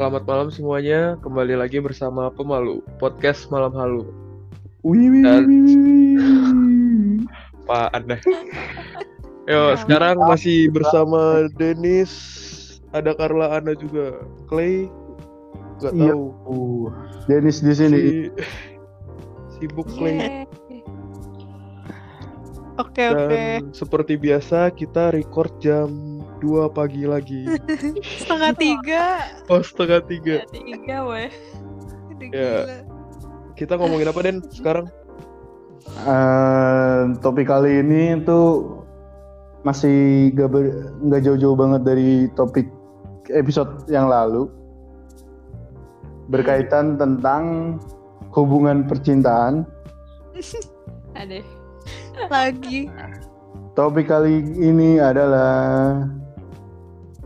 Selamat malam semuanya, kembali lagi bersama Pemalu, podcast Malam Halu. Wih, wih, Dan-. Pak Anda. Yo, sekarang masih bersama Denis, ada Carla Ana juga, Clay, nggak Iya. tahu. Uh, Dennis di sini. Si- sibuk Clay. Yeay. Oke oke. Dan seperti biasa kita record jam 2 pagi lagi. Setengah tiga. Oh setengah tiga. Tiga weh. Udah Ya. gila. Kita ngomongin apa Den sekarang? Eh, topik kali ini tuh masih gak, ber- nggak jauh-jauh banget dari topik episode yang lalu. Berkaitan tentang hubungan percintaan. Ada. Lagi. Topik kali ini adalah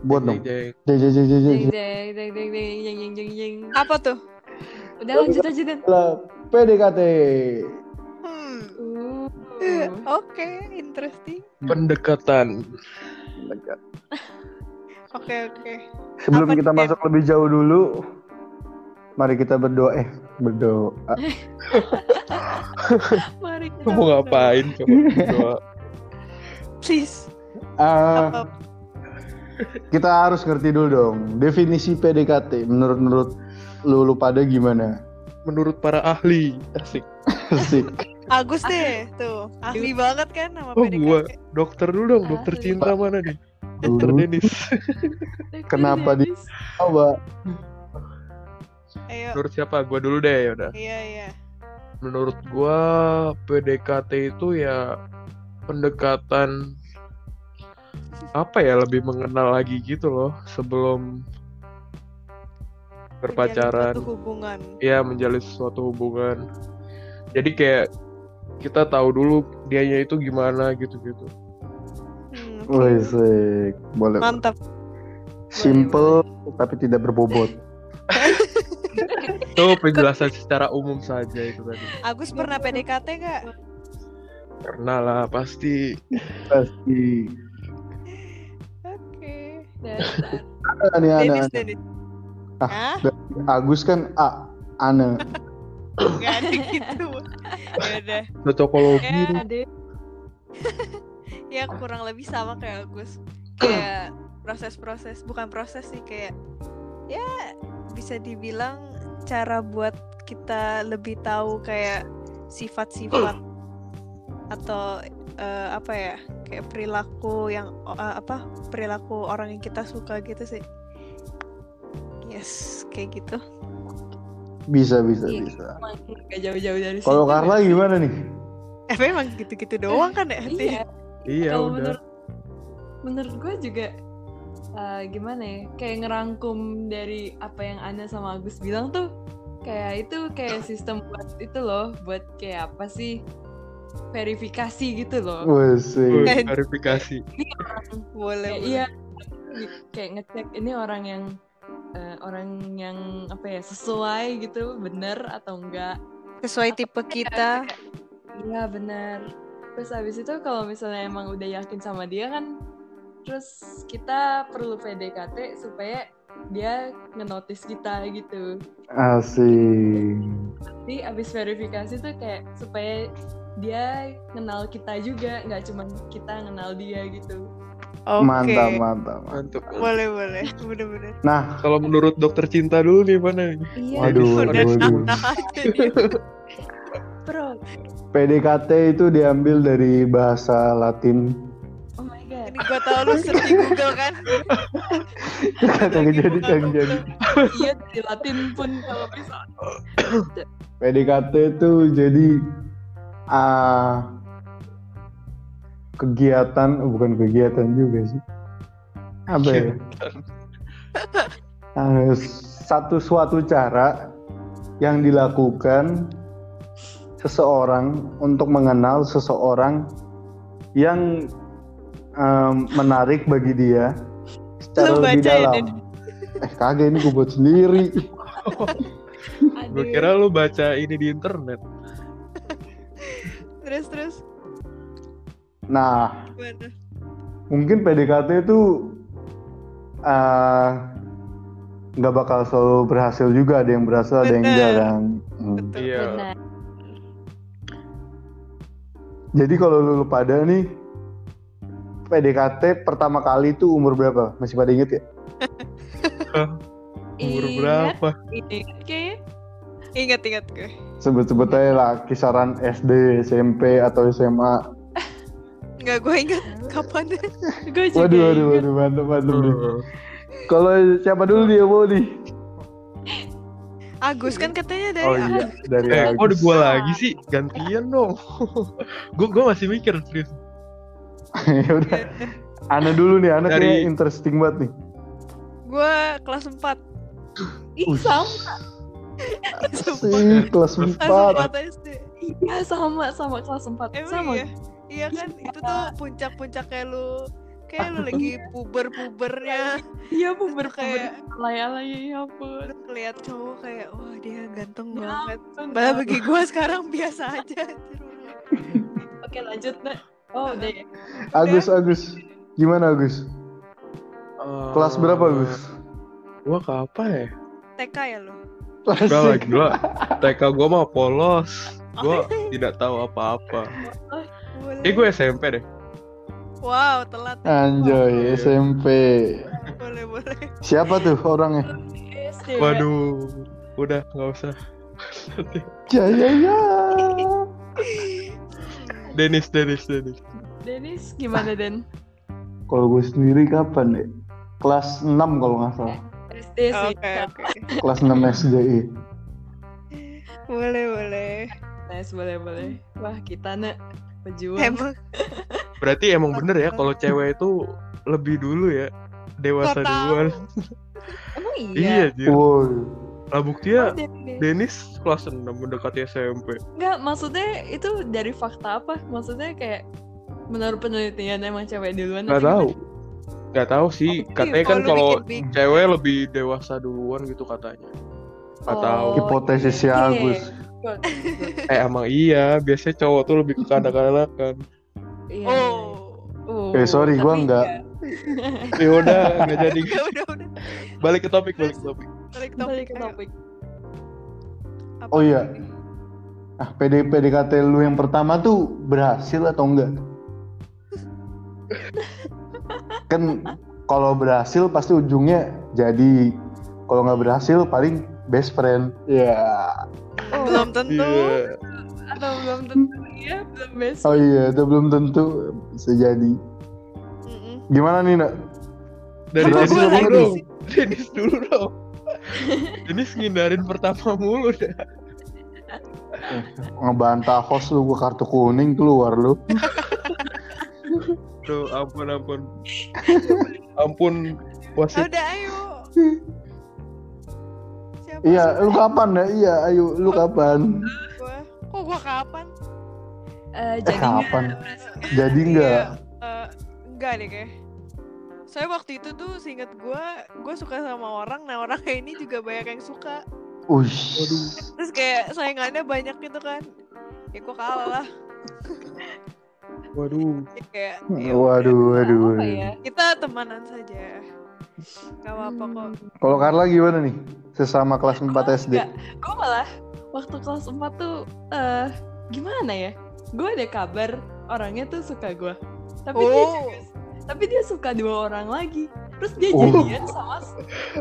buat dong. Jeng, jeng. Jeng, jeng, jeng, jeng, jeng. Jeng jeng jeng jeng. Apa tuh? Udah lanjut aja. Adalah PDKT. Hmm. Uh. Oke, interesting. Pendekatan. Oke oke. Sebelum Apa kita nih, masuk lebih jauh dulu, mari kita berdoa. Eh, berdoa. Lu mau ngapain coba? Please. Apa? kita harus ngerti dulu dong definisi PDKT menurut menurut lu, lu pada gimana? Menurut para ahli, asik. Asik. Agus deh tuh. Ahli banget kan sama Oh PDKT. gua dokter dulu dong, dokter Ahli. cinta mana nih? Dokter. Denis. Kenapa di- Coba. Ayo. Menurut siapa? Gua dulu deh ya udah. Iya iya. Menurut gua PDKT itu ya pendekatan apa ya lebih mengenal lagi gitu loh sebelum Menjalin berpacaran. suatu hubungan. ya menjalin sesuatu hubungan jadi kayak kita tahu dulu dianya itu gimana gitu-gitu Hmm, Wih, asik. Boleh. Mantap. Simple tapi tidak berbobot. Itu penjelasan secara umum saja itu tadi Agus pernah PDKT gak? pernah lah pasti Pasti. Oke. Nih Denis anak. Denis. Ah. Hah? Agus kan A. Ana. Gak ada gitu. Ya udah. cocokologi Ya. Ade. ya kurang lebih sama kayak Agus. Kayak proses-proses, bukan proses sih kayak ya bisa dibilang cara buat kita lebih tahu kayak sifat-sifat atau eh, apa ya kayak perilaku yang eh, apa perilaku orang yang kita suka gitu sih yes kayak gitu Bisa, bisa, Iya. bisa. Gak jauh-jauh dari. Kalau Carla gimana nih? eh memang gitu-gitu doang kan ya Iya. iya udah menurut menurut gue juga eh, gimana ya? Kayak ngerangkum dari apa yang Ana sama Agus bilang tuh kayak itu kayak sistem buat itu loh buat kayak apa sih? Verifikasi gitu loh. Wih, verifikasi. Boleh kayak boleh. iya. Kayak ngecek ini orang yang eh, orang yang apa ya sesuai gitu bener atau enggak. Sesuai tipe kita. iya bener. Terus habis itu kalau misalnya emang udah yakin sama dia kan terus kita perlu PDKT supaya dia ngenotis kita gitu Asik. jadi abis verifikasi tuh kayak supaya dia kenal kita juga nggak cuma kita kenal dia gitu oke Mantap, mantap. mantap. boleh boleh bener-bener Nah, kalau menurut dokter cinta dulu nih mana nih iya Waduh, udah waduh, waduh. nah bro PDKT itu diambil dari bahasa Latin. Gua tau lu sering Google kan Kagak jadi, kagak jadi. iya di Latin pun kalau bisa PDKT itu jadi ah kegiatan, oh, bukan kegiatan juga sih. Apa ya? Ah, satu suatu cara yang dilakukan seseorang untuk mengenal seseorang yang em, menarik bagi dia secara Lu lebih baca ya, dalam. Den? eh kagak ini gue buat sendiri. gue kira lu baca ini di internet terus terus Nah, gimana mungkin PDKT itu eh nggak bakal selalu berhasil juga ada yang berhasil ada yang Bener. enggak kan Hmm. betul Iya. Jadi kalau lu pada nih PDKT pertama kali itu umur berapa masih pada inget ya Umur Ingat, berapa? Ingat kayaknya. ingat ingat gue sebut-sebut aja lah kisaran SD SMP atau SMA nggak gue ingat kapan Gue juga waduh waduh ingat. waduh mantap mantap nih Uh, kalau siapa dulu dia mau nih Agus kan katanya dari oh iya dari eh, kok udah Agus. gue lagi sih? Gantian dong. gue gue masih mikir serius. ya udah Ana dulu nih Ana Dari- kayak interesting banget nih gue kelas 4 Ih, Ush. sama. sih kelas kelas 4 4 SD Iya, sama sama kelas 4. emang sama. iya iya kan itu tuh puncak-puncak kayak lu kayak lu lagi puber-pubernya Iya, puber kayak puber alay-alay ya ampun. ngeliat cowok kayak wah dia ganteng banget. Padahal bagi gue sekarang biasa aja Oke, lanjut, Nak. Oh, udah ya. Agus Agus gimana Agus kelas berapa Agus Gue kapan ya? TK ya lo Enggak lah Asik. gila. TK gue mah polos. Gue tidak tahu apa-apa. boleh Eh gue SMP deh. wow telat Anjoy SMP boleh boleh siapa tuh orangnya. Waduh, udah nggak usah. Jaya ya Denis, Denis, Denis. Denis gimana, Den? kalau gue sendiri kapan deh kelas 6 kalau nggak salah SD sih. oke oke kelas 6 SD boleh boleh Nice, boleh, boleh. Wah, kita, Nak. Pejuang. emang Berarti emang bener ya kalau cewek itu lebih dulu ya dewasa tahu? duluan. Emang Iya, iya? Jir. Lah buktinya Oh, Denis kelas 6 mendekati SMP. Enggak, maksudnya itu dari fakta apa? Maksudnya kayak menurut penelitian emang cewek duluan Gak tahu. gimana? Gak tahu sih. Oh, Katanya iya, kan kalau cewek lebih dewasa duluan gitu katanya. Gak Oh. tahu. hipotesisnya iya. Agus. Eh emang iya, biasanya cowok tuh lebih ke kanak-kanakan. Iya. oh Oh, Eh, sorry, gua tapi enggak. ya udah, nggak jadi. udah udah udah Balik ke topik, balik ke topik. Balik Balik topik ke ayo. topik. Apa Oh, iya. nih? ah PD PDKT lu yang pertama tuh berhasil atau enggak kan kalau berhasil pasti ujungnya jadi kalau nggak berhasil paling best friend ya Oh, belum tentu Iya. atau belum tentu ya, belum best. oh iya itu belum tentu bisa jadi Mm-mm. gimana nih nak Dari dulu dong. Denis dulu dong. Denis ngindarin pertama mulu. Dah. ngebantah host lu gua kartu kuning keluar lu. Tuh, ampun, ampun. ampun, wasit. udah ayo. Siapa iya lu kapan ya? Iya ayo lu kapan? Gua. Kok gua kapan? Eh, eh jadi nggak kapan berhasil. jadi enggak Iya, eh, enggak deh kayak Soalnya waktu itu tuh seinget gue, gue suka sama orang, nah orangnya ini juga banyak yang suka. Ush. Waduh. Terus kayak saingannya banyak gitu kan. Ya gue kalah lah. Waduh. Ya, kayak ya Waduh, waduh, waduh. ya? kita temanan saja. Gak apa-apa kok. Kalau Carla gimana nih? Sesama kelas 4 Oh, SD. enggak. Gue malah waktu kelas 4 tuh eh gimana ya? Gue ada kabar orangnya tuh suka gue. Tapi dia Oh. juga, tapi dia suka dua orang lagi. Terus dia Oh. jadian sama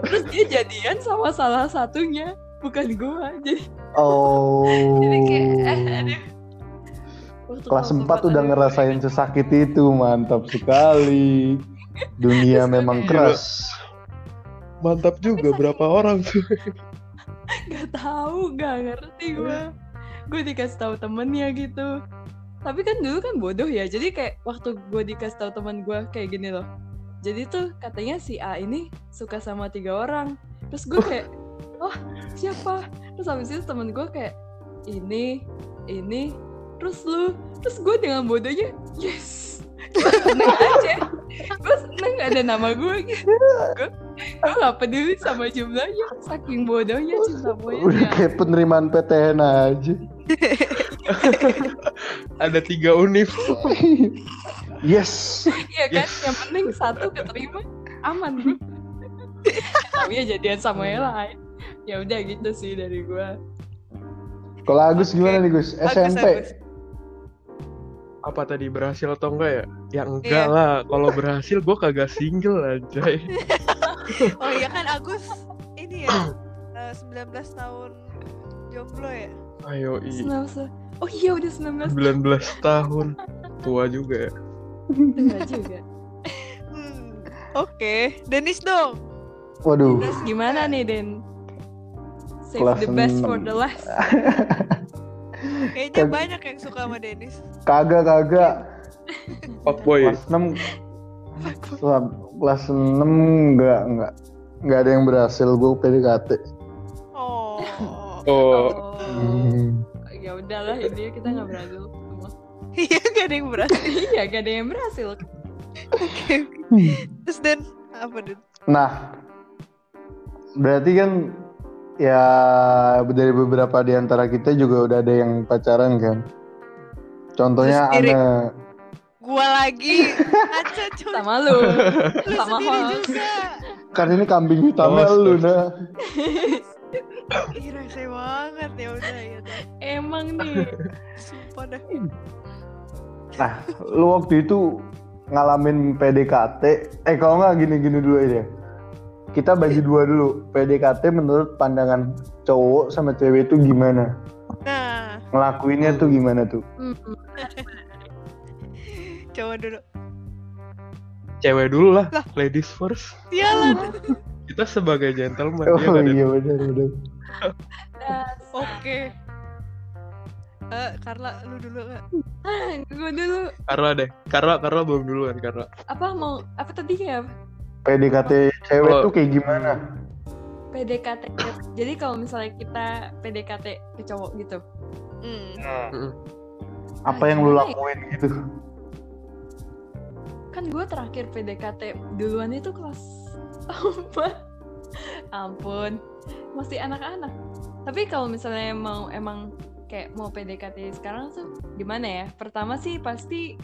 terus dia jadian sama salah satunya, bukan gue. Jadi Oh. jadi kayak eh aduh. Kelas 4 empat, udah aduh. ngerasain sesakit itu, mantap sekali. Dunia Terus memang keras. Mantap juga berapa orang tuh. Gak tahu, gak ngerti gue. Gue dikasih tahu temennya gitu. Tapi kan dulu kan bodoh ya. Jadi kayak waktu gue dikasih tahu teman gue kayak gini loh. Jadi tuh katanya si A ini suka sama tiga orang. Terus gue kayak, oh siapa? Terus habis itu temen gue kayak ini, ini, terus lu, terus gue dengan bodohnya, yes. Gue seneng aja. Gue seneng ada nama gue gitu. Gue gue gak peduli sama jumlahnya. Saking bodohnya cinta monyet Udah ya. kayak penerimaan PTN aja. Ada tiga univ. yes. Iya kan, Yes. yang penting satu keterima aman tapi ya jadian sama yang lain ya udah gitu sih dari gue Kalau Agus Oke. gimana nih Gus? SMP. bagus. Apa tadi berhasil atau enggak ya? Ya enggak Iya. lah. Kalau berhasil gue kagak single anjay. Oh iya kan Agus ini ya eh, 19 tahun jomblo ya. Ayo i. 19 oh iya udah 19 19 tahun. Tua juga ya. Enggak juga Hmm. Oke, Denis dong. Waduh. terus gimana nih Den save Kelas the best for enam. the last Kayaknya Kan- banyak yang suka sama Denis. Kagak kagak. Fuckboy. Kelas 6 kelas 6 enggak enggak enggak ada yang berhasil gue PDKT. Oh. Oh, oh Hmm. Ya udahlah ini kita nggak berhasil semua Iya gak ada yang berhasil. iya gak ada yang berhasil Oke. Terus Den apa Den? Nah, berarti kan ya dari beberapa di antara kita juga udah ada yang pacaran kan. Contohnya Terus Erik. Ana. Gua lagi. Aca cuy. sama lu Lu sama sendiri juga. Kan ini kambing hitamnya Oh, lu nah. Ih rese banget ya udah ya. emang nih Sumpah dah. Nah, lu waktu itu ngalamin PDKT. Eh kalau nggak gini-gini dulu aja. Kita bagi dua dulu. PDKT menurut pandangan cowok sama cewek itu gimana? Nah, Ngelakuinnya tuh gimana tuh? Coba dulu. cewek dulu lah. Lah. Ladies first. Sialan. Kita sebagai gentleman Oh ya ada. iya benar benar. Oke. Eh, Carla, lu dulu nggak? gue dulu Karla deh. Karla, Karla belum duluan Karla. apa mau apa tadi ya PDKT cewek Kalau- tuh kayak gimana? PDKT jadi kalau misalnya kita PDKT ke cowok gitu Hmm. Apa yang lu lakuin gitu? kan gue terakhir PDKT duluan itu kelas ampun. Masih anak-anak. Tapi kalau misalnya mau emang kayak mau PDKT sekarang tuh gimana ya? Pertama sih pasti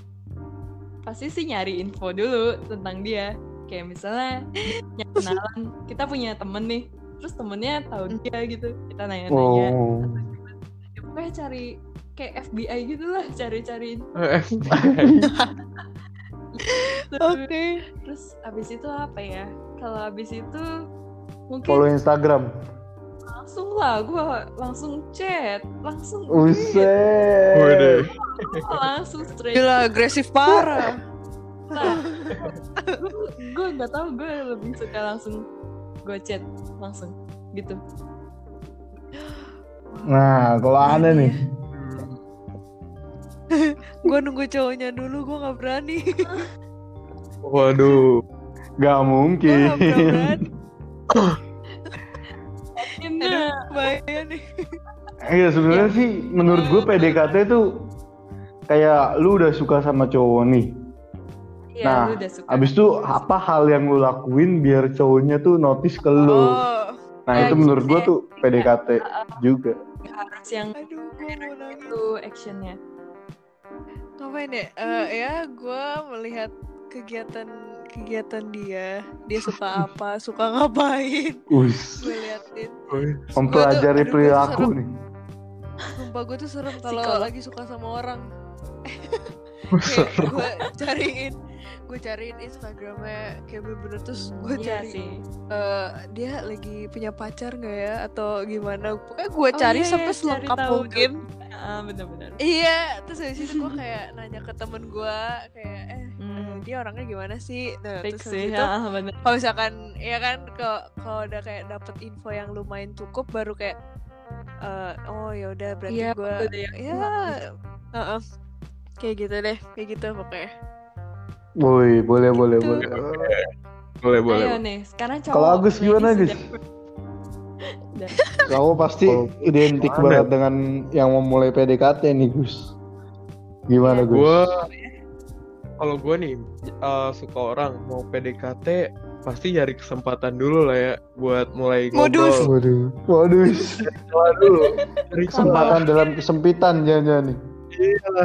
pasti sih nyari info dulu tentang dia. Kayak misalnya kenalan kita punya temen nih. Terus temennya tahu dia gitu. Kita nanya-nanya. Oh. Ya, pokoknya cari kayak FBI gitu lah cari-cariin Eh, Oke. Terus abis itu apa ya? Kalau abis itu mungkin Follow Instagram. langsung lah, gue langsung chat, langsung Uset. Langsung straight. Gila agresif parah. Nah, gue nggak tahu gue lebih suka langsung gue chat langsung gitu. Nah, kalau ada nih. gue nunggu cowoknya dulu, gue nggak berani. Waduh. Gak mungkin. Aduh, bahaya nih. Iya sebenarnya sih menurut gue PDKT tuh kayak lu udah suka sama cowok nih. ya Nah, lu udah suka. Abis itu apa hal yang lu lakuin biar cowoknya tuh notice ke lu? Oh, Nah ya itu menurut gitu gue ya. tuh PDKT juga. harus yang aduh, gue mau nangis. itu actionnya. Ngapain ya? Eh, ya, gue melihat kegiatan kegiatan dia. Dia suka apa, suka ngapain. Gue liatin. Mempelajari perilaku serem. nih. Sumpah gue tuh serem kalau lagi suka sama orang. gue cariin, gue cariin Instagramnya kayak bener-bener terus gue Iya cari sih. eh, dia lagi punya pacar nggak ya atau gimana? Pokoknya gue Oh, cari iya, sampai iya, cari selengkap mungkin. Ah, bener-bener. Iya, terus dari situ gue kayak nanya ke temen gue kayak eh Hmm. dia orangnya gimana sih? Nah, Fix terus sih, habis itu ah, kalau misalkan ya kan kalau kalau udah kayak dapet info yang lumayan cukup baru kayak eh, oh ya udah berarti Iya, gue udah yang ya heeh. kayak gitu deh kayak gitu pokoknya Woi, boleh boleh Gitu. boleh. Boleh, boleh. Ayo nih, sekarang cowok. Kalau Agus gimana, udah- Gus? Kamu pasti Kalau- identik Gimana? banget dengan yang mau mulai PDKT nih Gus. Gimana Iya. Gus? Gue kalau gue nih eh, suka orang mau PDKT pasti nyari kesempatan dulu lah ya buat mulai Modus. ngobrol. Waduh, waduh. Celah dulu. Cari Kesempatan dalam kesempitan jangan-jangan nih. Iya.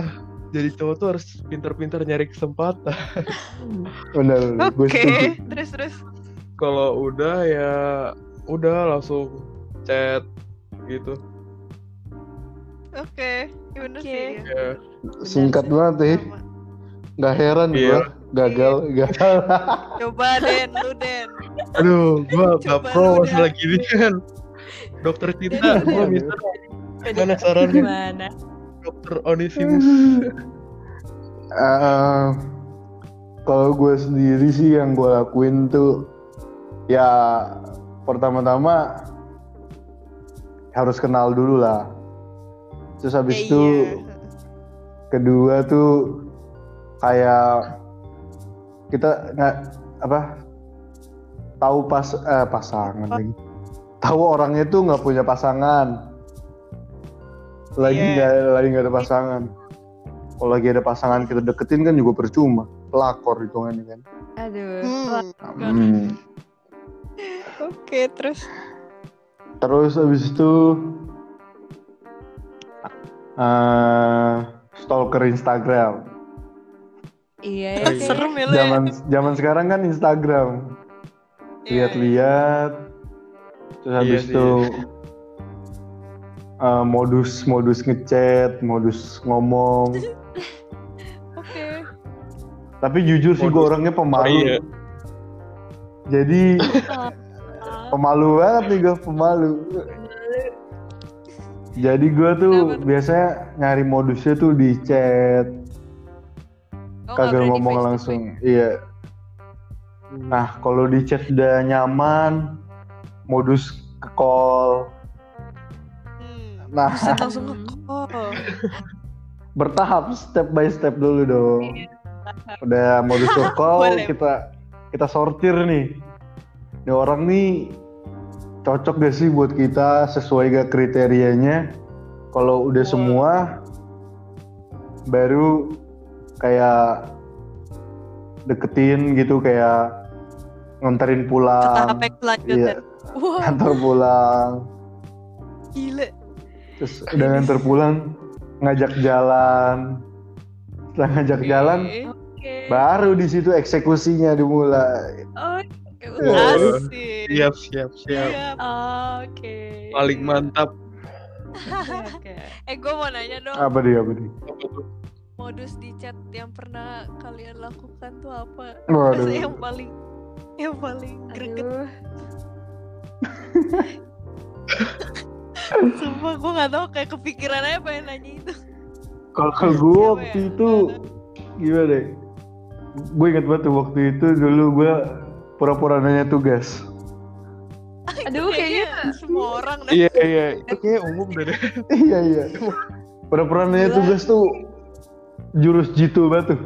Jadi cowok tuh harus pintar-pintar nyari kesempatan. Benar, gue oke setuju. terus terus kalau udah ya udah langsung chat gitu Oke, ya bener Oke. sih. ya. ya Singkat banget ya. Nggak heran gua gagal, gagal. Coba Den, lu Den. aduh gua gak pro masalah gini kan dokter cinta gua bisa gimana sarannya Gimana? dokter Onisimus Eh, kalau gue sendiri sih yang gue lakuin tuh ya pertama-tama harus kenal dulu lah. Terus habis Ya, itu iya. kedua tuh kayak kita nggak apa tahu pas eh, pasangan lagi. Tahu orangnya tuh nggak punya pasangan. Lagi Iya. nggak lagi nggak ada pasangan. Kalau lagi ada pasangan kita deketin kan juga percuma. Pelakor hitungannya kan. Aduh. Hmm. Hmm. Oke, terus Terus habis itu eh stalker Instagram. Iya ya. Oh, iya. kayaknya. serem ya lu ya. Zaman zaman sekarang kan Instagram. Iya, Lihat-lihat. Terus Iya habis itu eh, modus-modus ngechat, modus ngomong. Oke. Tapi jujur sih gue Modus orangnya pemalu. iya. Jadi pemalu banget nih gue pemalu. Jadi gue tuh Kenapa tuh? biasanya nyari modusnya tuh di chat, Oh, kagak ngomong langsung. face. Iya. Nah kalau di chat udah nyaman, modus ke call. Hmm. Nah Buset, langsung ke call. bertahap step by step dulu dong. Udah modus ke call kita kita sortir nih. Ini orang nih cocok gak sih buat kita sesuai gak kriterianya? Kalau udah semua baru kayak deketin gitu kayak nganterin Ke pulang. tahap yang selanjutnya. Iya, Wah, nganter pulang. gila. Terus udah nganter pulang ngajak jalan. Setelah ngajak jalan Oke. baru di situ eksekusinya dimulai. Oh. Asik. siap siap siap Siap. oke. paling mantap Oke. Eh, gue mau nanya dong. Apa dia apa dia? Modus di chat yang pernah kalian lakukan tuh apa? Waduh. Maksudnya yang paling yang paling greget Aduh. sumpah gue gak tau kayak kepikiran aja pengen nanya itu Kalau gue Siapa waktu ya? itu gimana deh? Gue inget banget tuh waktu itu dulu gue pura-pura nanya tugas. Aduh, kayaknya semua orang iya iya itu kayak umum deh iya iya. Pura-pura nanya tugas tuh jurus jitu banget tuh.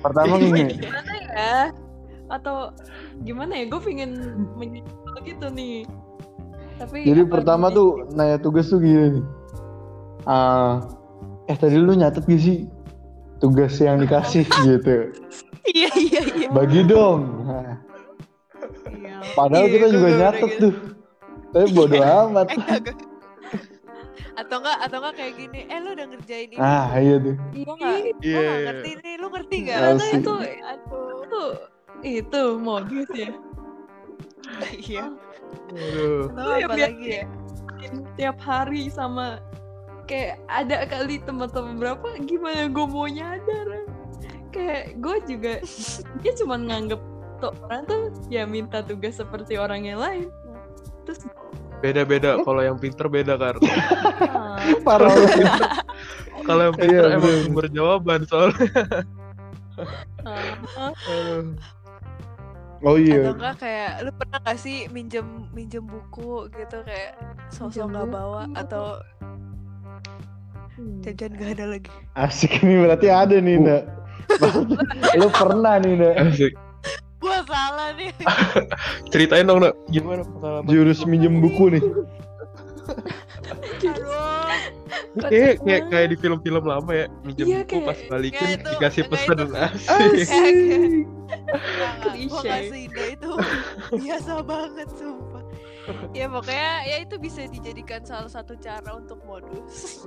Pertama gini, gimana ya? Atau gimana ya? Gue pengen menyesal gitu nih. Tapi jadi pertama tuh nanya tugas tuh gini nih. Ah, eh tadi lu nyatet gak sih tugas yang dikasih gitu? iya iya iya Bagi dong. Nah, Iya. padahal Iya, kita juga nyatet gitu. tuh. Tapi bodo amat. Atau enggak atau enggak kayak gini eh lu udah ngerjain ini Ah iya tuh. gua nggak Iya. nggak ngerti nih lu ngerti gak Asik. Ternyata itu aduh itu itu modus ya. iya Aduh. atau Lu apa lihat lagi ya Tiap hari sama kayak ada kali teman-teman berapa gimana gue mau nyadar kayak gue juga dia cuma nganggep tuh orang tuh ya minta tugas seperti orang yang lain terus beda-beda kalau yang pinter beda kan ah, Parah banget. kalau yang Iya, pinter emang bener. sumber jawaban soalnya. Oh atau iya. enggak kayak lu pernah gak sih minjem minjem buku gitu kayak sosok nggak bawa buku. atau hmm. jajan gak ada lagi Asik ini berarti ada nih, Nak. Lu pernah nih, Nak. asik nih ceritain dong nak. Gimana pengalaman? Jurus minjem buku nih. aduh. Kayak kayak kayak di film-film lama ya. Minjem Iya, buku kayak- pas balikin itu- dikasih pesan itu. asik. gue seindah itu. Biasa banget sumpah. Ya pokoknya ya itu bisa dijadikan salah satu cara untuk modus.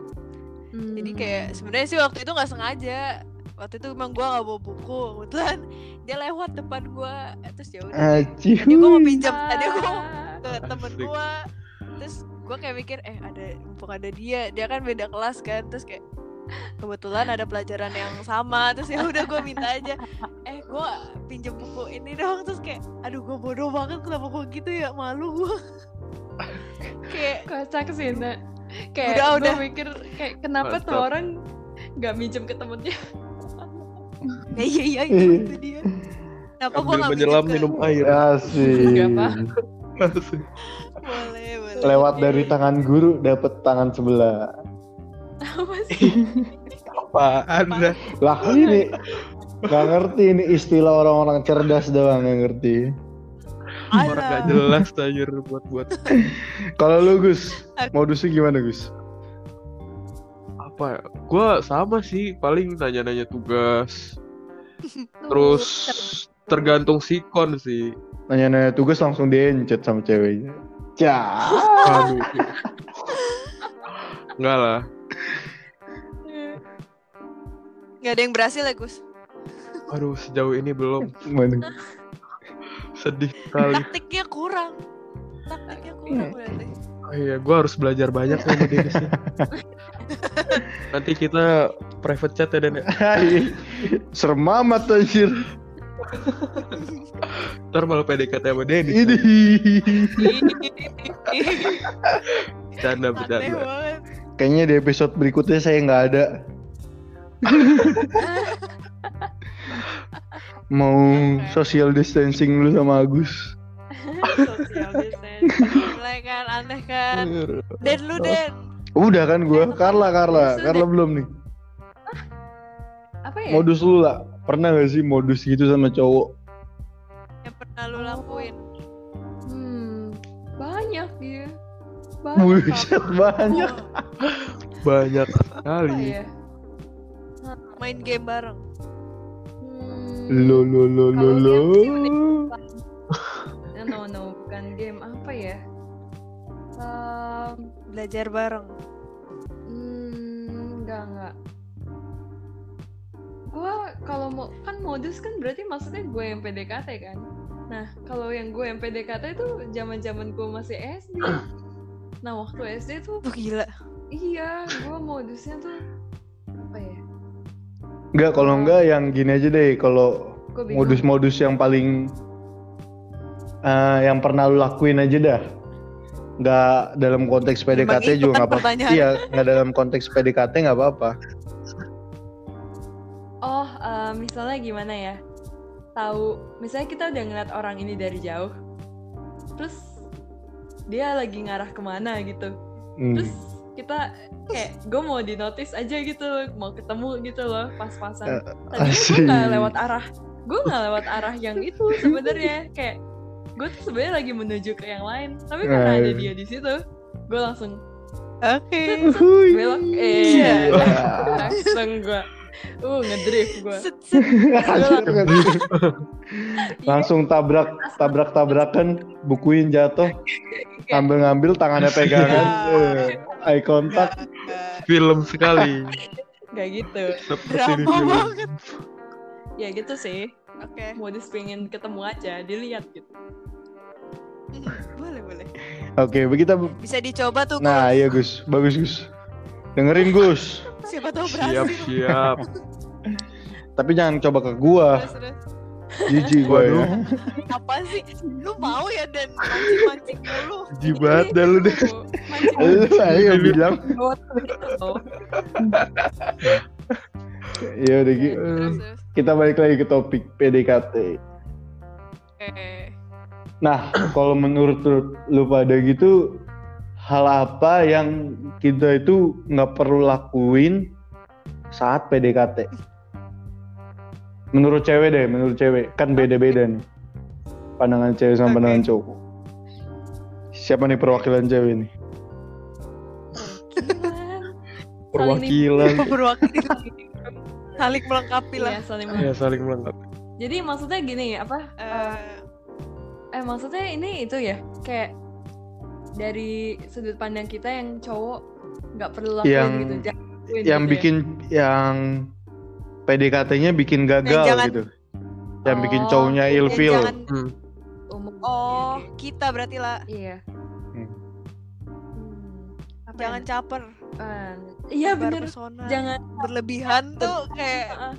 Hmm. jadi kayak sebenarnya sih waktu itu nggak sengaja waktu itu emang gue nggak bawa buku kebetulan dia lewat depan gue terus ya udah. Tadi gue mau pinjam tadi gue ke temen gue terus gue kayak mikir eh ada mumpung ada dia dia kan beda kelas kan. Terus kayak kebetulan ada pelajaran yang sama. Terus ya udah gue minta aja eh gue pinjam buku ini dong. Terus kayak aduh gue bodoh banget kenapa gue gitu ya? Malu gue kayak kocak sih nak. Kayak Udah, gue udah. mikir kayak kenapa tuh orang nggak minjem ke temennya ya iya iya itu, itu dia kenapa gue Sambil nggak menyelam minum air. Asik. Nggak apa. boleh boleh Lewat dari tangan guru dapat tangan sebelah. apa sih Apaan dah? Lah ini nggak ngerti ini istilah orang-orang cerdas doang nggak ngerti. Orang gak jelas anjir buat-buat Kalau lu Gus, modusnya gimana Gus? Apa ya? Gua sama sih, paling nanya-nanya tugas. Terus tergantung sikon sih. Nanya-nanya tugas langsung diencet sama ceweknya. Cah. Aduh. Enggak lah. nggak ada yang berhasil ya Gus Aduh, sejauh ini belum. Sedih sekali. taktiknya kurang taktiknya kurang berarti Oh iya, gua harus belajar banyak sama dia sih. Nanti kita private chat ya Dan ya. Serem amat anjir. Ntar malah PDKT sama Denny. Ini. Bercanda, aneh bercanda. Kayaknya di episode berikutnya saya nggak ada. Mau social distancing dulu sama Agus. sosial distancing mulai kan aneh kan Den lu Den Udah kan gua, Carla, Carla. Carla belum nih. apa ya Modus lu lah. Pernah gak sih modus gitu sama cowok? yang pernah lu lakuin hmm banyak dia banyak Buset banyak. Banyak apa sekali. ya main game bareng Hmm, Lo lo lo lo lo. no no bukan game apa ya Ehm, belajar bareng kalau mau kan modus kan berarti maksudnya gue yang PDKT kan nah kalau yang gue yang PDKT itu zaman zaman gue masih SD nah waktu SD tuh oh gila iya gue modusnya tuh apa ya Enggak, kalau enggak yang gini aja deh. Kalau modus-modus yang paling eh, yang pernah lu lakuin aja dah. Nggak dalam konteks PDKT juga kan nggak apa-apa. pertanyaannya. Iya, nggak dalam konteks PDKT nggak apa-apa. Eh, misalnya gimana ya? Tahu, misalnya kita udah ngeliat orang ini dari jauh, terus dia lagi ngarah ke mana gitu. Hmm. Terus kita kayak gue mau di notice aja gitu, mau ketemu gitu loh, pas-pasan. Tadinya gue asik. nggak lewat arah, gue nggak lewat arah yang itu sebenarnya. Kayak gue tuh sebenarnya lagi menuju ke yang lain, tapi karena ada Eh. dia di situ, gue langsung oke Hui. belok, Iya. eh, langsung gue, uh ngedrift gue. Anjir. Langsung tabrak tabrak tabrakan, bukuin jatuh, ambil ngambil tangannya pegangan, eh, eye contact. Film sekali. Kayak gitu. Seperti di drama film. banget Ya gitu sih. oke Modus pengen ketemu aja, dilihat gitu. boleh boleh Oke, kita bisa dicoba tuh Nah, iya Gus, bagus Gus. Dengerin Gus, siapa tahu Siap, berhasil siap. tapi jangan coba ke gua. Jijik gua ya. Apa sih lu mau ya dan mancing mancing dulu Jibat dah lu deh. Mancing Lu ayo bilang. bot gitu. Ya udah Gi. terus terus Kita balik lagi ke topik PDKT. oke Nah, kalau menurut lu pada gitu hal apa yang kita itu nggak perlu lakuin saat PDKT? Menurut cewek deh, menurut cewek kan beda-beda nih pandangan cewek sama pandangan cowok. Siapa nih perwakilan cewek nih? Perwakilan. perwakilan saling melengkapi lah Iya, saling Ya saling melengkapi. Jadi maksudnya gini ya, apa? Eh, Eh maksudnya ini itu ya, kayak dari sudut pandang kita yang cowok nggak perlu lakuin Yang- gitu. jangan lakuin Yang gitu ya. bikin yang PDKT-nya bikin gagal jangan- gitu. Yang bikin Oh, cowoknya Ya, ilfeel. jangan Hmm. umum oh kita berarti lah iya Hmm. Hmm, apa jangan ya? caper Ah, iya bener pesona. jangan berlebihan tuh kayak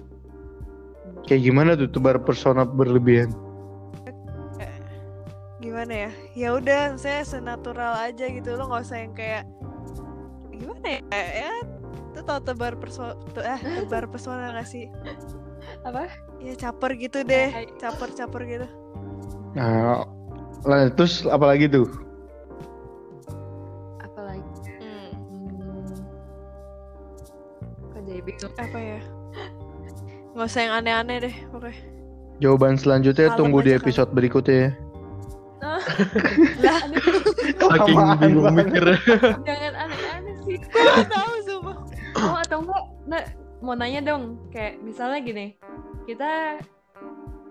Kayak gimana tuh tebar persona berlebihan? Gimana ya? Ya udah saya senatural aja gitu. Lo nggak usah yang kayak gimana ya? Ya itu tau tebar perso tuh, eh tebar pesona gak sih? Apa? Ya caper gitu deh. Caper caper gitu. Nah, terus apa lagi tuh? apalagi Hmm, hmm. kok jadi bingung? Apa ya? Nggak usah yang aneh-aneh deh pokoknya. Jawaban selanjutnya Kalem tunggu di episode berikutnya ya. Lah Saking bingung mikirnya. jangan aneh-aneh sih. Gue nggak tahu sumpah. Oh atau enggak nah, mau nanya dong kayak misalnya gini. Kita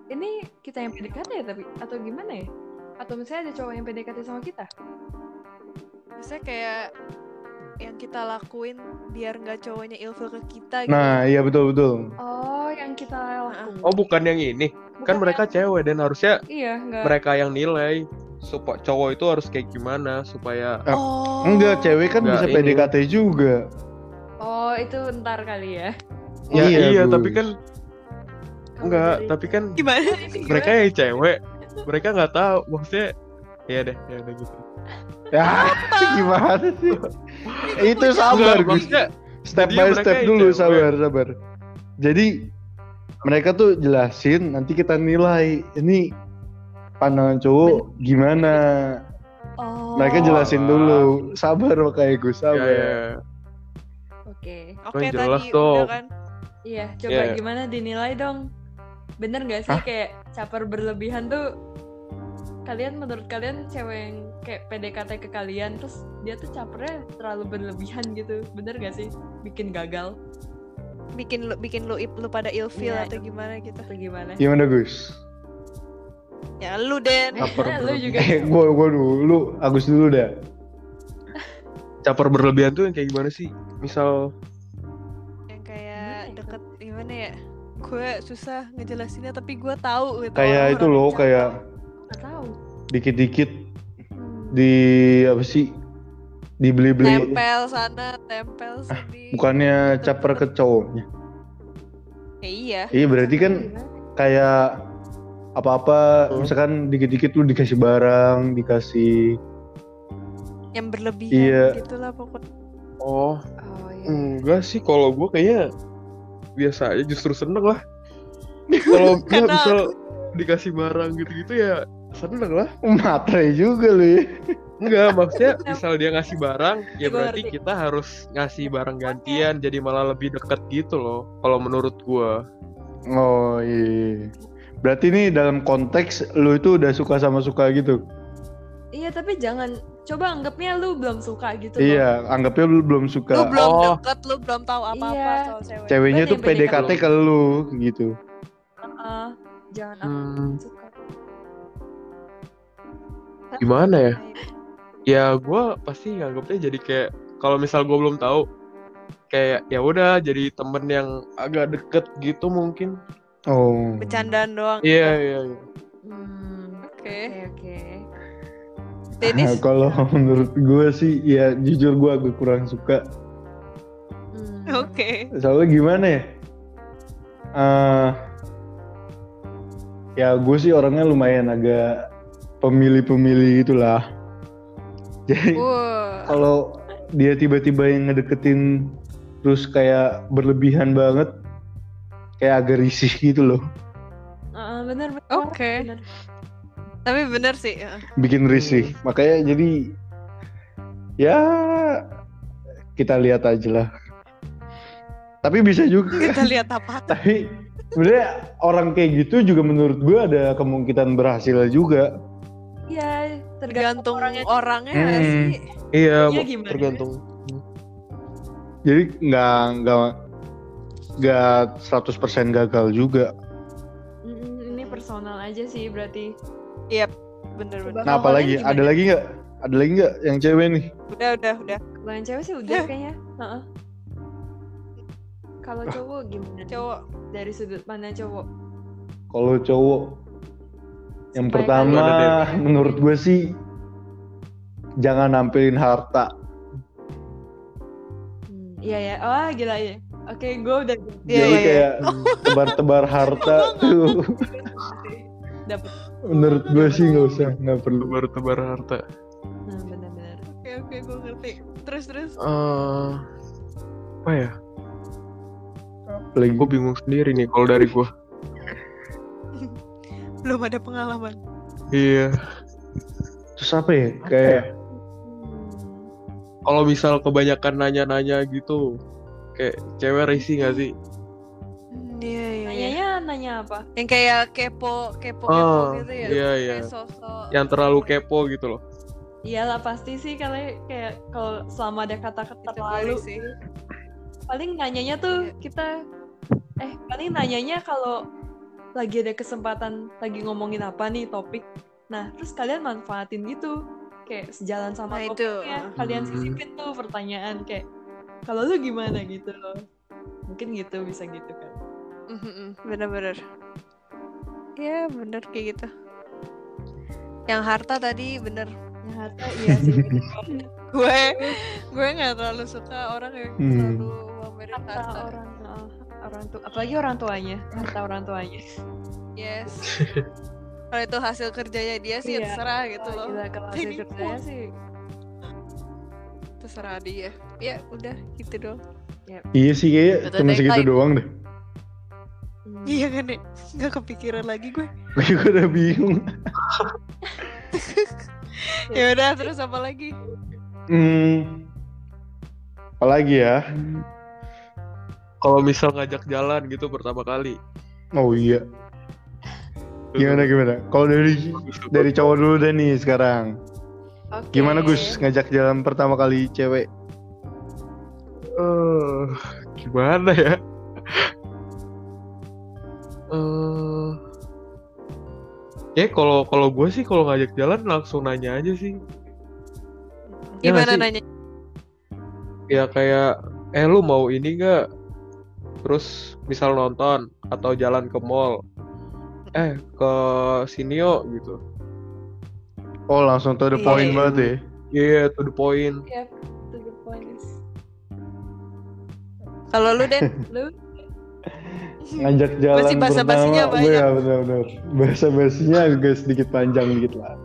ini kita yang PDKT ya tapi? Atau gimana ya? Atau misalnya ada cowok yang PDKT sama kita? Maksudnya kayak yang kita lakuin biar nggak cowoknya ilfil ke kita gitu Nah, iya betul betul. oh yang kita lakukan Oh bukan yang ini. Kan mereka cewek dan harusnya iya enggak mereka yang nilai supaya cowok itu harus kayak gimana supaya oh Enggak, cewek kan Enggak, bisa ini. PDKT juga. oh itu ntar kali ya ya iya, Gus. tapi kan enggak tapi kan gimana mereka yang cewek mereka nggak tahu maksudnya ya deh ya udah gitu Ya, gimana sih? Itu sabar, Gus. Step by step dulu, sabar, sabar. Jadi mereka tuh jelasin, nanti kita nilai ini pandangan cowok gimana. oh Mereka jelasin alah. dulu, sabar makanya Gus, sabar. ya. oke oke jelas tadi dong. udah kan iya coba Iya. gimana dinilai dong bener gak sih Hah? kayak caper berlebihan tuh kalian menurut kalian cewek yang kayak PDKT ke kalian terus dia tuh capernya terlalu berlebihan gitu. Bener gak sih? Bikin gagal. Bikin lu bikin lu lu pada ilfil Iya, atau gimana gitu? Atau gimana? Gimana Gus? ya lu Den. Caper lu juga. Eh, gua gua dulu, Agus dulu dah. caper berlebihan tuh yang kayak gimana sih? Misal yang kayak ya, deket gimana ya? Gue susah ngejelasinnya tapi gue tahu gitu. Kayak itu loh, kayak tahu. dikit-dikit. Di apa sih? Dibeli-beli. tempel sana tempel sini Bukannya caper ke cowoknya. ya iya Iya, berarti kan kayak apa-apa Hmm. misalkan dikit-dikit lu dikasih barang, dikasih yang berlebihan Iya. gitulah pokoknya oh oh iya enggak sih kalau gue kayaknya biasa aja justru seneng lah kalau misal dikasih barang gitu-gitu ya seneng lah matre juga lu ya. Enggak, maksudnya misal dia ngasih barang, ya berarti kita harus ngasih barang gantian, jadi malah lebih deket gitu loh. Kalau menurut gua. Oh iya. Berarti nih dalam konteks lu itu udah suka sama suka gitu. iya tapi jangan coba anggapnya lu belum suka gitu loh. Iya, anggapnya lu belum lu suka. belum Oh. deket lu belum tahu apa-apa Iya. soal cewek Ceweknya Berarti tuh PDKT ke lu gitu. Heeh. jangan Hmm, aku suka gimana ya? Ya gua pasti nganggapnya jadi kayak kalau misal gua belum tahu kayak ya udah jadi temen yang agak deket gitu mungkin. Oh. bercandaan doang Iya iya. iya. Hmm, oke oke Nah, kalau menurut gue sih ya jujur gue agak kurang suka. Hmm. oke Soalnya gimana ya? Eh ya gue sih orangnya lumayan agak pemilih-pemilih gitulah. Jadi kalau dia tiba-tiba yang ngedeketin terus kayak berlebihan banget kayak agak risih gitu loh. Heeh, bener bener. Oke. bener. tapi bener sih ya. bikin risih. Makanya jadi ya kita lihat aja lah. Tapi bisa juga. Kita lihat apa? Tapi sebenarnya orang kayak gitu juga menurut gue ada kemungkinan berhasil juga iya tergantung orangnya orangnya nggak Hmm. sih Iya, Iya, gimana? tergantung. jadi nggak nggak nggak 100% gagal juga ini personal aja sih berarti bener Coba. bener nah apalagi ada gimana? lagi nggak ada lagi nggak yang cewek nih udah udah udah kalau yang cewek sih udah kayaknya Heeh. kalau cowok gimana? Cowok. Dari sudut pandang cowok. Kalau cowok yang pertama menurut gue sih jangan nampilin harta. Hmm, Iya ya. Oh gila ya. Oke, gue udah Iya, Jadi iya. kayak tebar-tebar harta tuh dapet. menurut gue sih nggak usah nggak perlu. Tebar-tebar harta. Nah, benar-benar. Oke oke gue ngerti. Terus terus. Eh, apa ya? Apalagi Gue bingung sendiri nih kalau dari gue. Belum ada pengalaman. Iya. terus apa ya kayak Kalau misal kebanyakan nanya-nanya gitu, kayak cewek risih gak sih? Hmm, Iya iya. iya. Nanyanya nanya apa? Yang kayak kepo kepo kepo Oh, gitu ya. iya, iya. Kayak sosok. Yang terlalu kepo gitu loh. Iyalah pasti sih kalau kayak kalau selama ada kata-kata terlalu sih. paling nanyanya tuh kita eh paling nanyanya kalau lagi ada kesempatan lagi ngomongin apa nih topik nah terus kalian manfaatin gitu kayak sejalan sama Nah, itu. topiknya kalian Hmm. sisipin tuh pertanyaan kayak kalau lu gimana gitu loh mungkin gitu bisa gitu kan Mhm, Bener-bener. Ya bener kayak gitu. Yang harta tadi bener. ya harta iya sih gue gue nggak terlalu suka orang yang Hmm. terlalu pamerin harta harta. orang orang tua apalagi orang tuanya harta orang tuanya Yes. Kalau itu hasil kerjanya dia sih ya Iya. terserah gitu loh. gila, kalau hasil kerjanya sih Terserah dia. Ya udah gitu dong. iya sih kayak cuma segitu baik. doang deh. hmm, Iya kan nih. Nggak kepikiran lagi gue. Gue juga udah bingung. Ya udah terus apa lagi? Hmm. Apalagi ya? Kalau misal ngajak jalan gitu pertama kali. Oh iya. Gimana gimana? Kalau dari dari cowok dulu deh nih sekarang. oke. Gimana Gus ngajak jalan pertama kali cewek? Eh, gimana ya? Eh, ya kalau kalau gue sih kalau ngajak jalan langsung nanya aja sih. Ya Gimana sih? nanya? Ya kayak, eh lu mau ini gak? Terus misal nonton atau jalan ke mall. Eh ke sini yuk gitu. Oh langsung to the Iya, point iya. banget ya. Iya to the point. Yep, to the point Kalau lu Den, lu Ngajak jalan Masih basa-basinya pertama. banyak. Iya benar-benar. Bahasa basinya agak sedikit panjang dikit lah.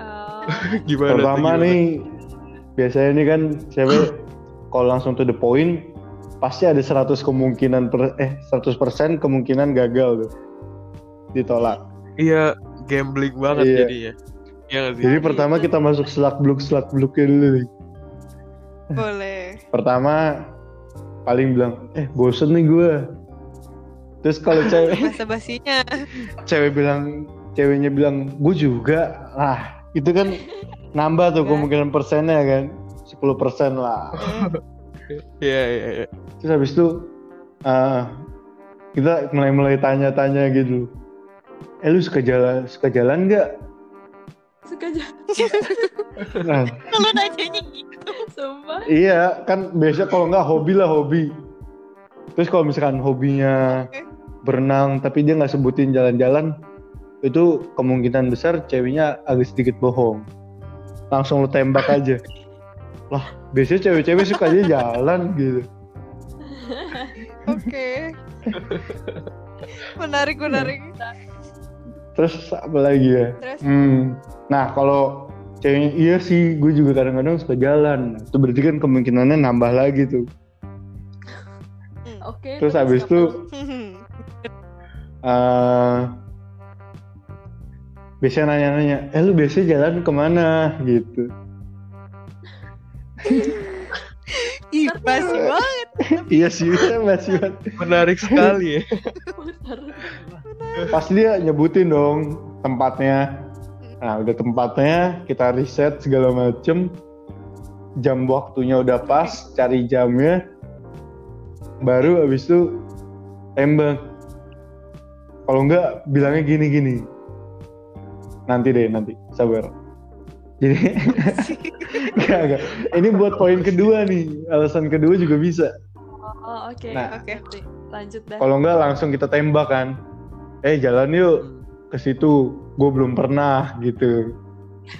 uh, Gimana? tuh, Pertama gimana? nih biasanya ini kan cewek kalau langsung to the point pasti ada 100 kemungkinan per, eh 100% kemungkinan gagal tuh. Ditolak. Iya gambling banget Iya. jadinya. Iya nggak sih? Jadi pertama kita masuk selak bluk selak bluknya dulu nih. boleh. Pertama paling bilang, eh bosen nih gue. Terus kalau cewek Bahasa basinya. cewek bilang ceweknya bilang gue juga lah itu kan nambah tuh Iya. kemungkinan persennya kan 10% lah Iya iya iya. terus habis itu ah, kita mulai-mulai tanya-tanya gitu. Eh lu suka jalan suka jalan nggak? Suka aja nah. Kalau nanyanya gitu. sumpah. Iya kan biasa kalau nggak hobi lah hobi. Terus kalau misalkan hobinya berenang tapi dia nggak sebutin jalan-jalan itu kemungkinan besar ceweknya agak sedikit bohong. Langsung lu tembak aja lah biasanya cewek-cewek suka aja jalan gitu. Oke. menarik menarik. terus apa lagi ya? Terus? Hmm. nah kalau ceweknya iya sih gue juga kadang-kadang suka jalan. Itu berarti kan kemungkinannya nambah lagi tuh. Oke terus habis itu eh biasanya nanya-nanya eh lu biasanya jalan ke mana? Gitu Ih, basi banget. iya sih masih banget. Menarik sekali ya. Pasti dia nyebutin dong tempatnya. Nah udah tempatnya kita riset segala macem. Jam waktunya udah pas cari jamnya. Baru abis itu tembak. Kalau enggak bilangnya gini gini nanti deh nanti. Sabar jadi enggak enggak ini buat poin kedua nih alasan kedua juga bisa Oh oke. Nah. Oke. Ngerti. Lanjut dah. Kalau enggak langsung kita tembak kan. Eh jalan yuk ke situ. Gue belum pernah gitu.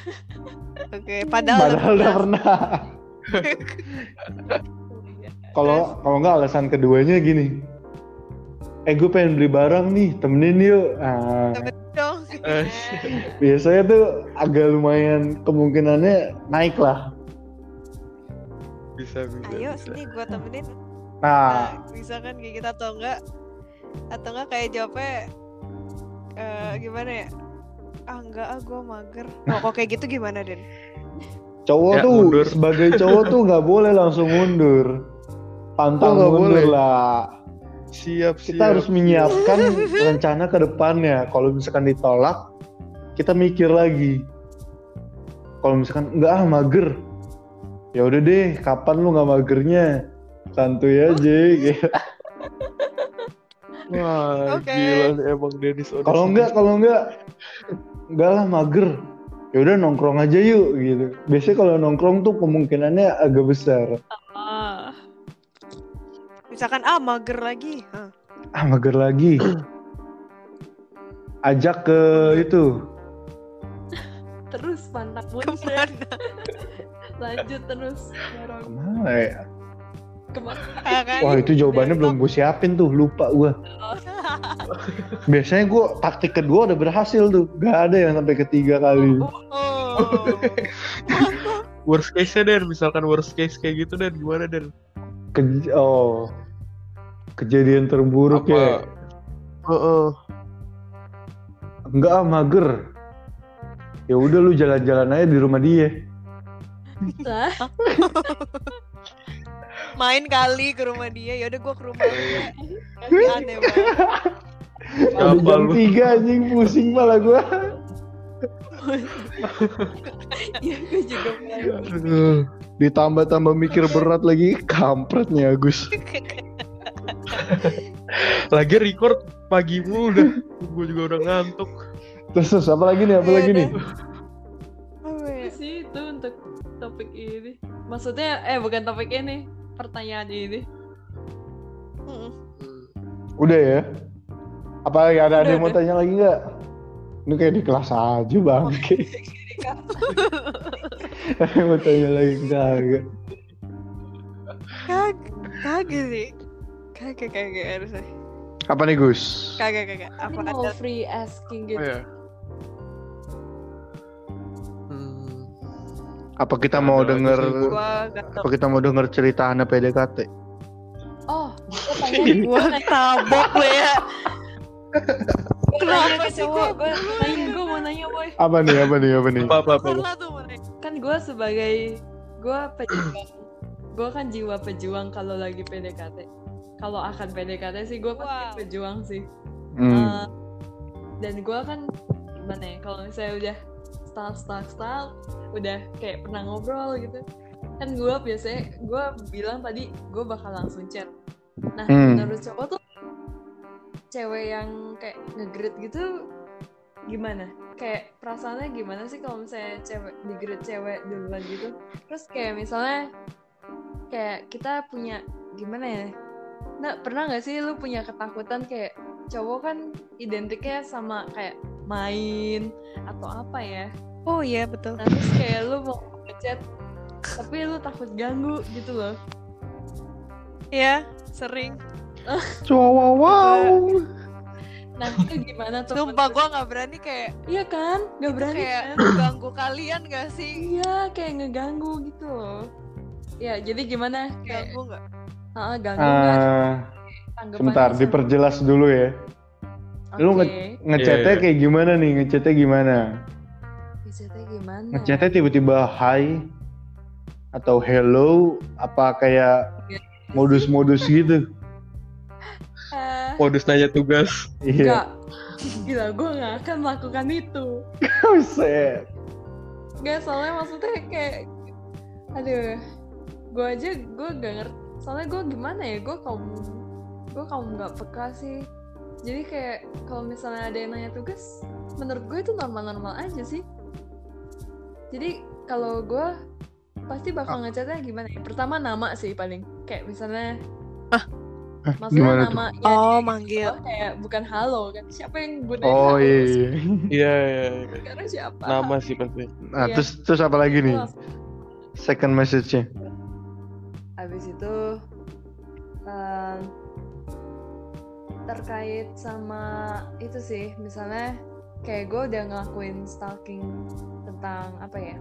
Oke, padahal, Padahal udah pernah. Kalau kalau nggak alasan keduanya gini. Eh gue pengen beli barang nih, temenin yuk. Dong. Eh, biasanya tuh agak lumayan kemungkinannya naik lah. bisa bisa. Ayo bisa. sini gua temenin. Nah, Nah, bisa kan kayak gitu atau enggak? Atau enggak kayak jawabnya eh gimana ya? Ah enggak ah gua mager. Nah, kok kayak gitu gimana, Den? cowok Ya, tuh mundur. sebagai cowok tuh nggak boleh langsung mundur. Pantang Oh, mundur boleh. lah. Siap siap. Kita harus menyiapkan rencana ke depannya. Kalau misalkan ditolak, kita mikir lagi. Kalau misalkan enggak ah mager, ya udah deh. Kapan lu nggak magernya? Santuy aja. gitu. Wah, Oke. gila emang Dennis. Kalau enggak, kalau enggak, enggak lah mager. Ya udah nongkrong aja yuk gitu. Biasanya kalau nongkrong tuh kemungkinannya agak besar. Misalkan ah mager lagi. Hah. Ah mager lagi. Ajak ke itu. Terus mundur. Ke mana? Lanjut terus. Dorong. Ke mana ya? Ke mana? Ah, kan? Wah itu jawabannya belum gue siapin tuh, lupa gue. Biasanya gue taktik kedua udah berhasil tuh, gak ada yang sampai ketiga kali. Oh. worst case nya Den, misalkan worst case kayak gitu Den, gimana Den? Ke- oh, kejadian terburuk ya. Heeh. Enggak ah mager. Ya udah lu jalan-jalan aja di rumah dia. Lah, Main kali ke rumah dia. Ya udah gua ke rumah dia. Aneh banget. Udah Apa jam lu? tiga anjing pusing malah gue. ya gue juga Ditambah-tambah mikir berat lagi, kampretnya Agus. Lagi record pagi mulu udah. Gue juga udah ngantuk. Terus, terus apa lagi nih? Apa Iya, lagi nih? Apa ya? Itu sih itu untuk topik ini. Maksudnya eh bukan topik ini, pertanyaan ini. Udah ya? Apa lagi ada, ada Udah, yang mau tanya lagi nggak? Ini kayak di kelas aja bang. mau tanya lagi kagak? Kag kagak sih. Kagak kagak harusnya. Apa nih Gus? Kagak kagak. Apa Ini mau ada? free asking gitu. Oh ya. Hmm. Apa kita mau denger? Apa kita mau denger cerita anak PDKT? Oh, gue pengen Gua tabok lu ya. Kenapa Kenapa sih gue? Gue nanya, gue mau nanya boy. Apa nih? Apa nih? Apa nih? Apa apa apa. Kan gue sebagai gue pejuang, gue kan jiwa pejuang kalau lagi PDKT. Kalau akan PDKT sih gue pasti Wow. pejuang sih. Hmm. Eh, dan gue kan gimana ya? Kalau misalnya udah style style style, udah kayak pernah ngobrol gitu. Kan gue biasanya gue bilang tadi gue bakal langsung chat. Nah Hmm. menurut cowok tuh cewek yang kayak ngegrid gitu gimana? Kayak perasaannya gimana sih kalau misalnya cewek digrid cewek duluan gitu? Terus kayak misalnya kayak kita punya gimana ya? Nah pernah nggak sih lu punya ketakutan kayak cowok kan identiknya sama kayak main atau apa ya? Oh iya betul. Nah terus kayak lu mau ngechat tapi lu takut ganggu gitu loh. Iya, sering. Wow, wow. Nah itu gimana tuh? Sumpah gua nggak berani kayak Iya kan? Gak berani kayak kan? ganggu kalian gak sih? Iya kayak ngeganggu gitu loh. Ya jadi gimana? Kayak Ganggu nggak? Ah, ganggu Tanggapannya sebentar, sama- diperjelas dulu ya. Lu Oke. nge- ngechatnya Iya, iya. kayak gimana nih? Ngechatnya gimana? Ngechatnya gimana? Ngechatnya tiba-tiba hi atau hello apa kayak modus-modus gitu? Eh, Modus nanya tugas. Iya. Enggak. Gila, gue gak akan melakukan itu. Buset. Gak, soalnya maksudnya kayak... Aduh, gue aja gue gak ngerti. Soalnya gue gimana ya, gue kaum... Gue kaum gak peka sih. Jadi kayak kalau misalnya ada yang nanya tugas, menurut gue itu normal-normal aja sih. Jadi kalau gue pasti bakal ngechatnya gimana ya? Pertama nama sih paling. Kayak misalnya Maksudnya gimana tuh? nama ya, Oh, dia manggil. kayak bukan halo kan. Siapa yang gunain Oh halo? iya. iya. Iya, iya. iya. Sekarang siapa? Nama sih pasti. Nah, Iya. terus terus apa lagi nih? Second message-nya. Habis itu em, terkait sama itu sih, misalnya kayak gue udah ngelakuin stalking tentang apa ya?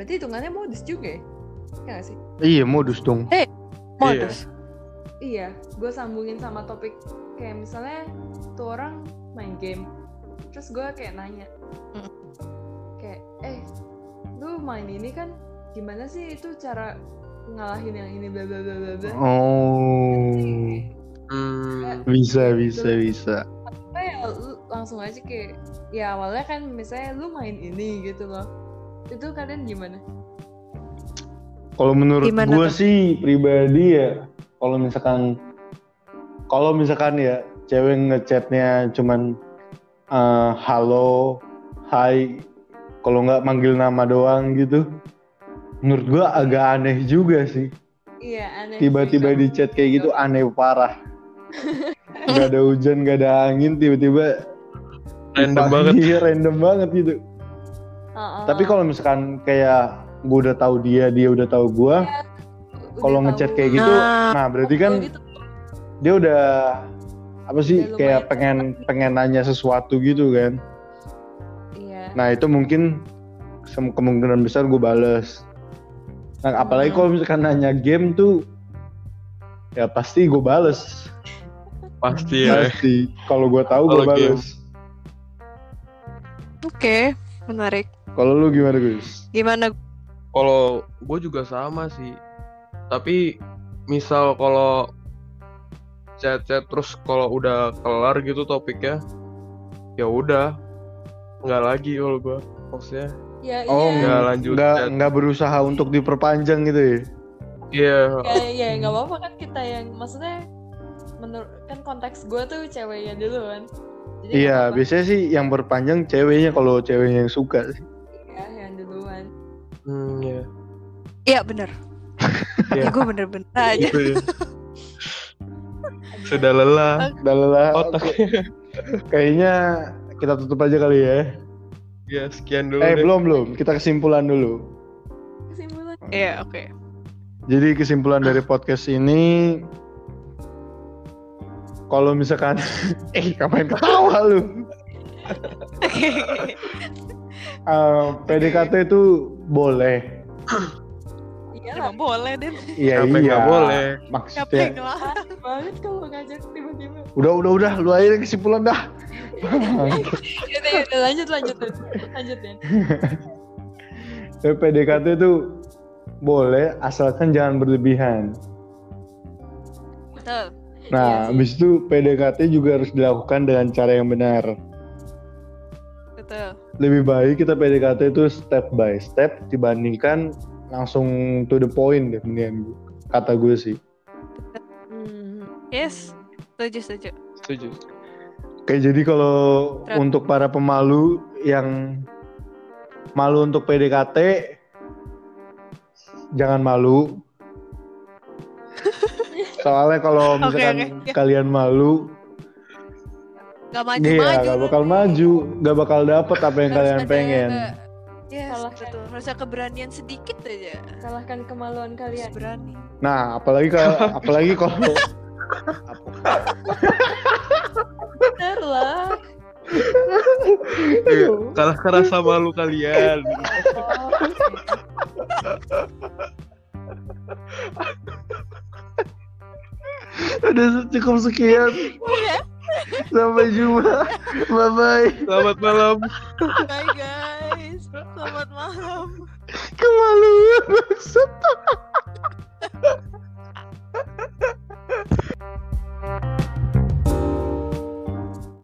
Berarti hitungannya modus juga ya? Ya nggak sih? Iya, modus dong. Modus. Iya, gue sambungin sama topik kayak misalnya tuh orang main game, terus gue kayak nanya, Mm. kayak, eh, lu main ini kan gimana sih itu cara ngalahin yang ini bla bla bla bla bla. Oh. Hmm. Bisa, bisa, bisa. Kayak lu langsung aja kayak, ya awalnya kan misalnya lu main ini gitu loh, itu kalian gimana? Kalau menurut Gimana gue tuh? sih pribadi ya, kalau misalkan kalau misalkan ya cewek ngechatnya cuman eh, halo, hai, kalau nggak manggil nama doang gitu, menurut gue agak aneh juga sih. Iya aneh. Tiba-tiba di chat kayak gitu aneh parah. Gak ada hujan, gak ada angin, tiba-tiba Random pagi, banget. random banget gitu. Heeh. Tapi kalau misalkan kayak gue udah tahu dia, dia udah tahu gue, Udah kalau ngechat kayak gitu, Nah. nah berarti kan gitu. dia udah apa sih Udah kayak pengen pengen nanya sesuatu gitu kan. Iya. Nah itu mungkin kemungkinan besar gue bales. Nah apalagi kalau misalkan nanya game tuh, ya pasti gue bales. Pasti ya. Pasti. Kalau gue tahu gue bales. Oke, menarik. Kalau lu gimana Gus? Gimana? Kalau gue juga sama sih. Tapi misal kalau chat-chat terus kalau udah kelar gitu topiknya, ya udah nggak lagi kalau gue maksudnya Ya, Oh, iya. nggak lanjut nggak chat. nggak berusaha untuk diperpanjang gitu ya? Iya, ya ya nggak apa-apa kan kita yang maksudnya menurut kan konteks gue tuh ceweknya dulu kan Jadi Iya, biasanya sih yang berpanjang ceweknya kalau ceweknya yang suka sih. ya yang duluan hmm, ya. Iya bener. Iya. Ya, gue bener-bener aja. Gitu ya. Sudah lelah Udah lelah. otaknya. Kayaknya kita tutup aja kali ya. Ya sekian dulu Eh deh. belum belum, kita kesimpulan dulu. kesimpulan Iya, oke. Jadi kesimpulan dari podcast ini kalau misalkan eh ngapain ketawa lu? Eh, PDKT itu boleh. iya Emang boleh deh. Iya Siapa yang iya. nggak boleh? Siapa yang Maksudnya ngelarang? banget kalau ngajak tiba-tiba udah udah udah lu aja kesimpulan dah. Yaudah, yaudah, lanjut lanjut lanjut ya Ya, PDKT itu boleh asalkan jangan berlebihan. Betul. Nah, Iya sih. habis itu PDKT juga harus dilakukan dengan cara yang benar. Betul. Lebih baik kita PDKT itu step by step dibandingkan langsung to the point deh mendingan. Kata gue sih. hmm. Yes. Setuju, setuju. Setuju. Oke, jadi kalau Terus. untuk para pemalu yang malu untuk PDKT jangan malu. Soalnya kalau misalkan oke. kalian malu, Gak iya maju-maju. gak bakal maju, gak bakal dapet apa yang Harus kalian pengen. Yes, Salah. betul. Harus ada keberanian sedikit aja. kalahkan kemaluan Harus kalian berani. Nah, apalagi kalau apalagi kalau bener lah Iya, Kalah kerasa malu kalian. Oh, udah cukup sekian. Sampai jumpa. Bye bye. Selamat malam. Bye guys. Selamat malam. Kemaluan maksud.